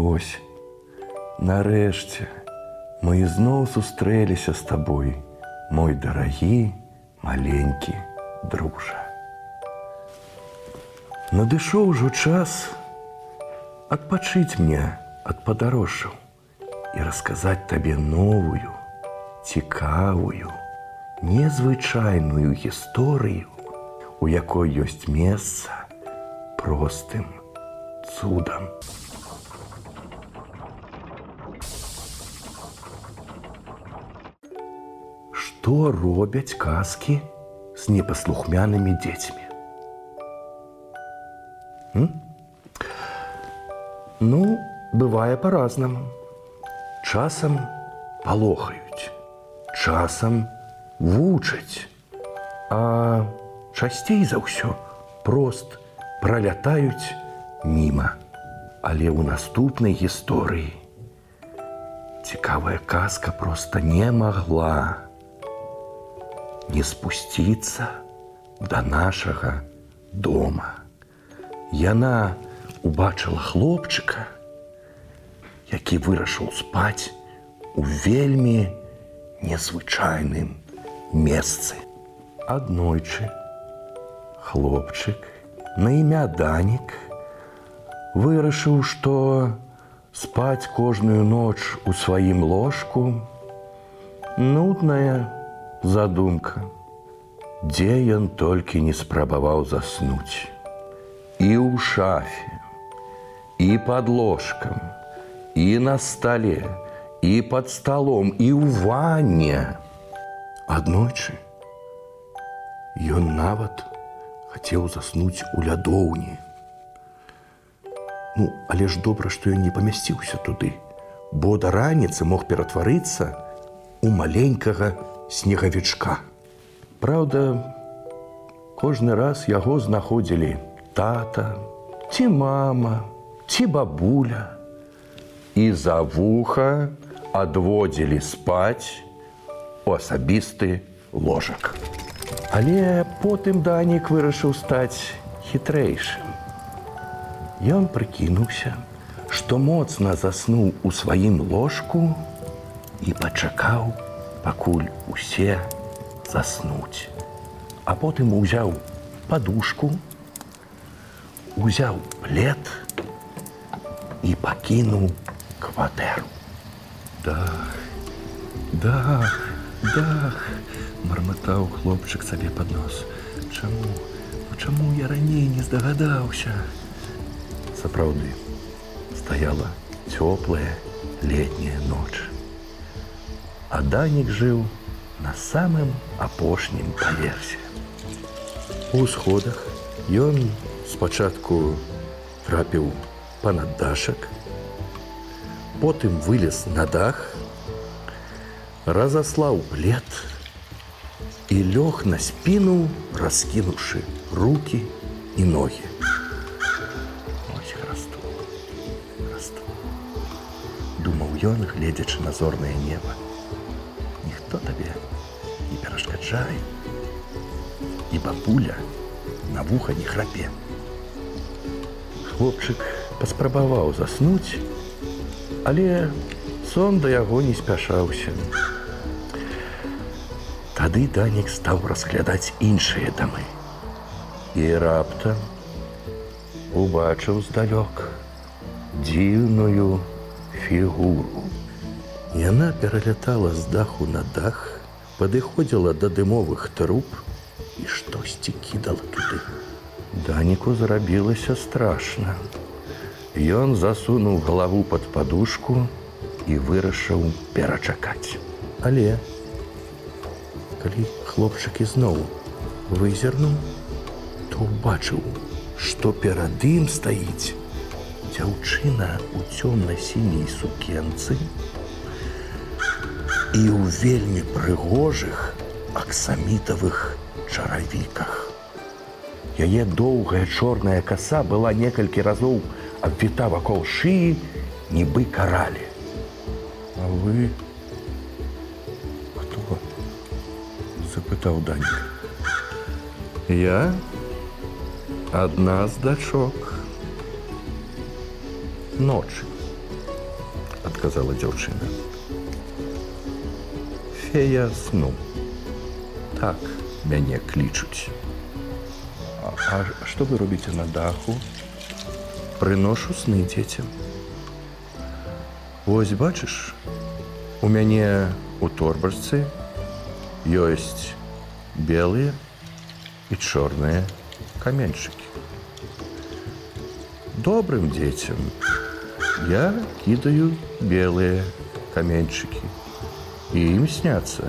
вось, нарэшце, мы ізноў сустрэліся з табой, мой дарагі, маленькі дружа. Надышоў ужо час адпачыць мне ад падарожжаў і расказаць табе новую, цікавую, незвычайную гісторыю, у якой ёсць месца простым цудам. Што робяць казкі з непаслухмянымі дзецьмі? М? Ну, бывае по-разнаму. Часам палохаюць, часам вучаць, а часцей за ўсё прост пролятаюць міма. Але ў наступнай гісторыі цікавая казка проста не магла не спусціцца да нашага дома. Яна убачыла хлопчыка, які вырашыў спаць у вельмі незвычайным месцы. Аднойчы хлопчык на імя Данік вырашыў, што спаць кожную ноч у сваім ложку нудная задумка, дзе ён толькі не спрабаваў заснуць. І ў шафе, і под ложкам, і на стале, і под столом, і ў ванне. Аднойчы Ён нават хацеў заснуць у лядоўні. Ну, але ж добра, што ён не памясціўся туды, бо да раніцы мог ператварыцца у маленькага снегавічка. Праўда, кожны раз яго знаходзілі тата, ці мама, ці бабуля. І за вуха адводзілі спаць у асабісты ложак. Але потым Данік вырашыў стаць хітрэйшым. Ён прыкінуўся, што моцна заснуў у сваім ложку і пачакаў, пакуль усе заснуць. А потым узяў падушку, узяў плед і пакінуў кватэру. Дах, дах, дах, марматаў хлопчык сабе пад нос. Чаму? Ну, чаму я раней не здагадаўся? Сапраўды стаяла цёплая летняя ноч а Данік жыў на самым апошнім паверсе. У сходах ён спачатку трапіў па-над дашак, потым вылез на дах, разаслаў плед і лёг на спіну, раскінуўшы руки і ногі. Думаў ён, гледзячы на зорнае неба ніхто табе не перашкаджае. І бабуля на вуха не храпе. Хлопчык паспрабаваў заснуць, але сон да яго не спяшаўся. Тады Данік стаў разглядаць іншыя дамы. І раптам убачыў здалёк дзіўную фігуру. Яна пералятала з даху на дах, падыходзіла да дымовых труб і штосьці кідала туды. Даніку зрабілася страшна. Ён засунуў галаву пад падушку і вырашыў перачакаць. Але калі хлопчык ізноў вызірнуў, то ўбачыў, што перад ім стаіць дзяўчына ў цёмна-сіняй сукенцы, і ў вельмі прыгожых аксамітавых чаравіках. Яе доўгая чорная каса была некалькі разоў абвіта вакол шыі, нібы каралі. А вы хто запытаў данька. Я адна з дачок ночы адказала дзяўчына. Фея сну. Так мяне клічуць. А, а што вы робіце на даху? Прыношу сны дзецям. Вось бачыш, у мяне у торбачцы ёсць белыя і чорныя каменьчыкі. Добрым дзецям я кідаю белыя каменьчыкі і ім сняцца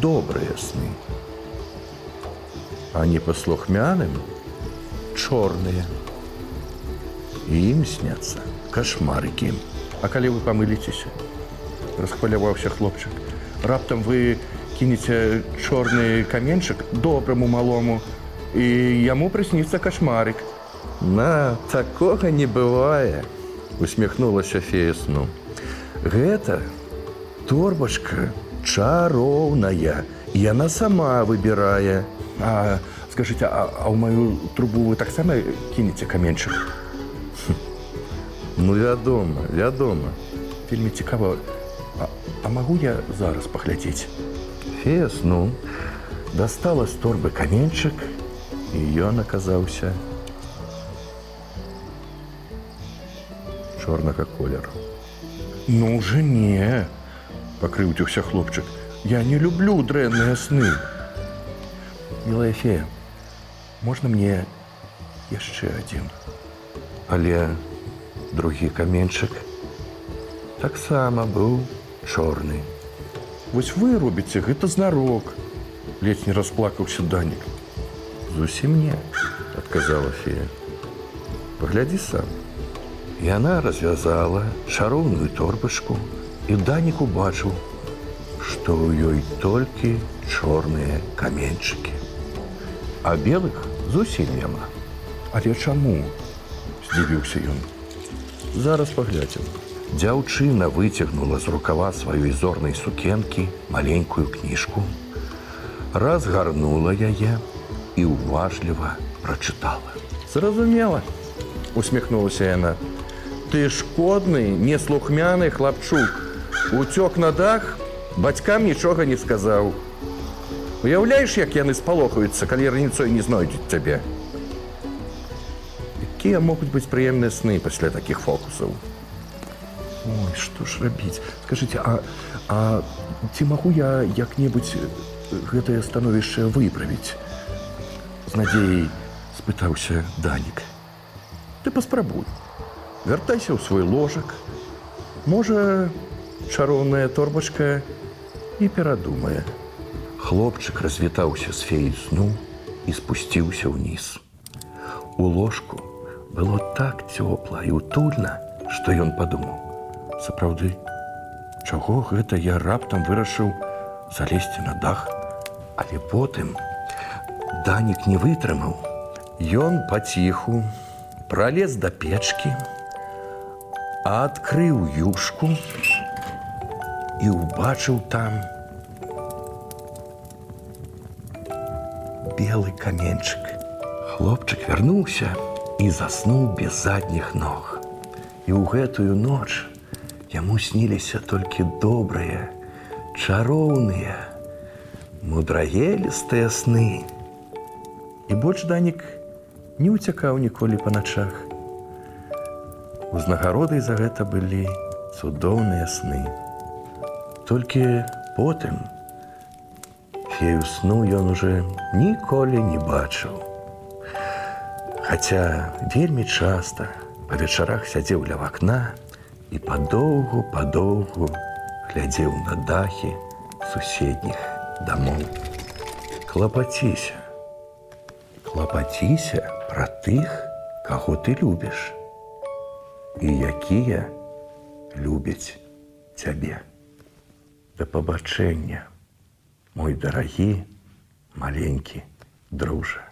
добрыя сны. А не паслухмяным чорныя. І ім сняцца кашмарыкі. А калі вы памыліцеся, расхваляваўся хлопчык. Раптам вы кінеце чорны каменчык добраму малому і яму прысніцца кашмарык. На такога не бывае, усміхнулася фея сну. Гэта торбачка чароўная, яна сама выбірае. А скажите, а, а ў маю трубу вы таксама кінеце каменчык. Ну вядома, вядома, вельмі цікава. А, а магу я зараз паглядзець. Фея сну дастала з торбы каменчык і ён аказаўся чорнага колеру. Ну уже не, пакрыўціўся хлопчык. Я не люблю дрэнныя сны. Мілая фея, можна мне яшчэ адзін. Але другі каменчык таксама быў чорны. Вось вы робіце гэта знарок. Ледзь не расплакаўся данік. Зусім не, адказала фея. Паглядзі сам. Яна развязала шароўную торбачку і данік убачыў, што ў ёй толькі чорныя каменьчыкі. А белых зусім няма. Але чаму? здзівіўся ён. Зараз паглядзім. Дзяўчына выцягнула з рукава сваёй зорнай сукенкі маленькую кніжку, разгарнула яе і ўважліва прачытала. Зразумела, усміхнулася яна, ты шкодны неслухмяны хлапчук уцёк на дах бацькам нічога не сказаў. Уяўляеш як яны спалохаюцца калі раніцой не знойдуць цябе? Якія могуць быць прыемныя сны пасля такіх фокусаў? Ой, што ж рабіць? Скажите а, а ці магу я як-небудзь гэтае становішча выправіць? З надзеяй спытаўся данік. Ты паспрабуй. Вяртайся ў свой ложак. Можа, чароўная торбачка і перадумае. Хлопчык развітаўся з фею сну і спусціўся ўніз. У ложку было так цёпла і утульна, што ён падумаў: сапраўды, чаго гэта я раптам вырашыў залезці на дах, але потым данік не вытрымаў. Ён паціху пролез да печкі, адкрыў юшку і ўбачыў там белы каменчык. Хлопчык вярнуўся і заснуў без задніх ног. І ў гэтую ноч яму сніліся толькі добрыя, чароўныя, мудрагелістыя сны. І больш данік не ўцякаў ніколі па начах. Узнагародай за гэта былі цудоўныя сны. Толькі потым фею сну ён уже ніколі не бачыў. Хаця вельмі часта па вечарах сядзеў ля вакна і падоўгу падоўгу глядзеў на дахі суседніх дамоў. Клапаціся, Клапаціся пра тых, каго ты любіш і якія любяць цябе. Да пабачэння, мой дарагі, маленькі дружа.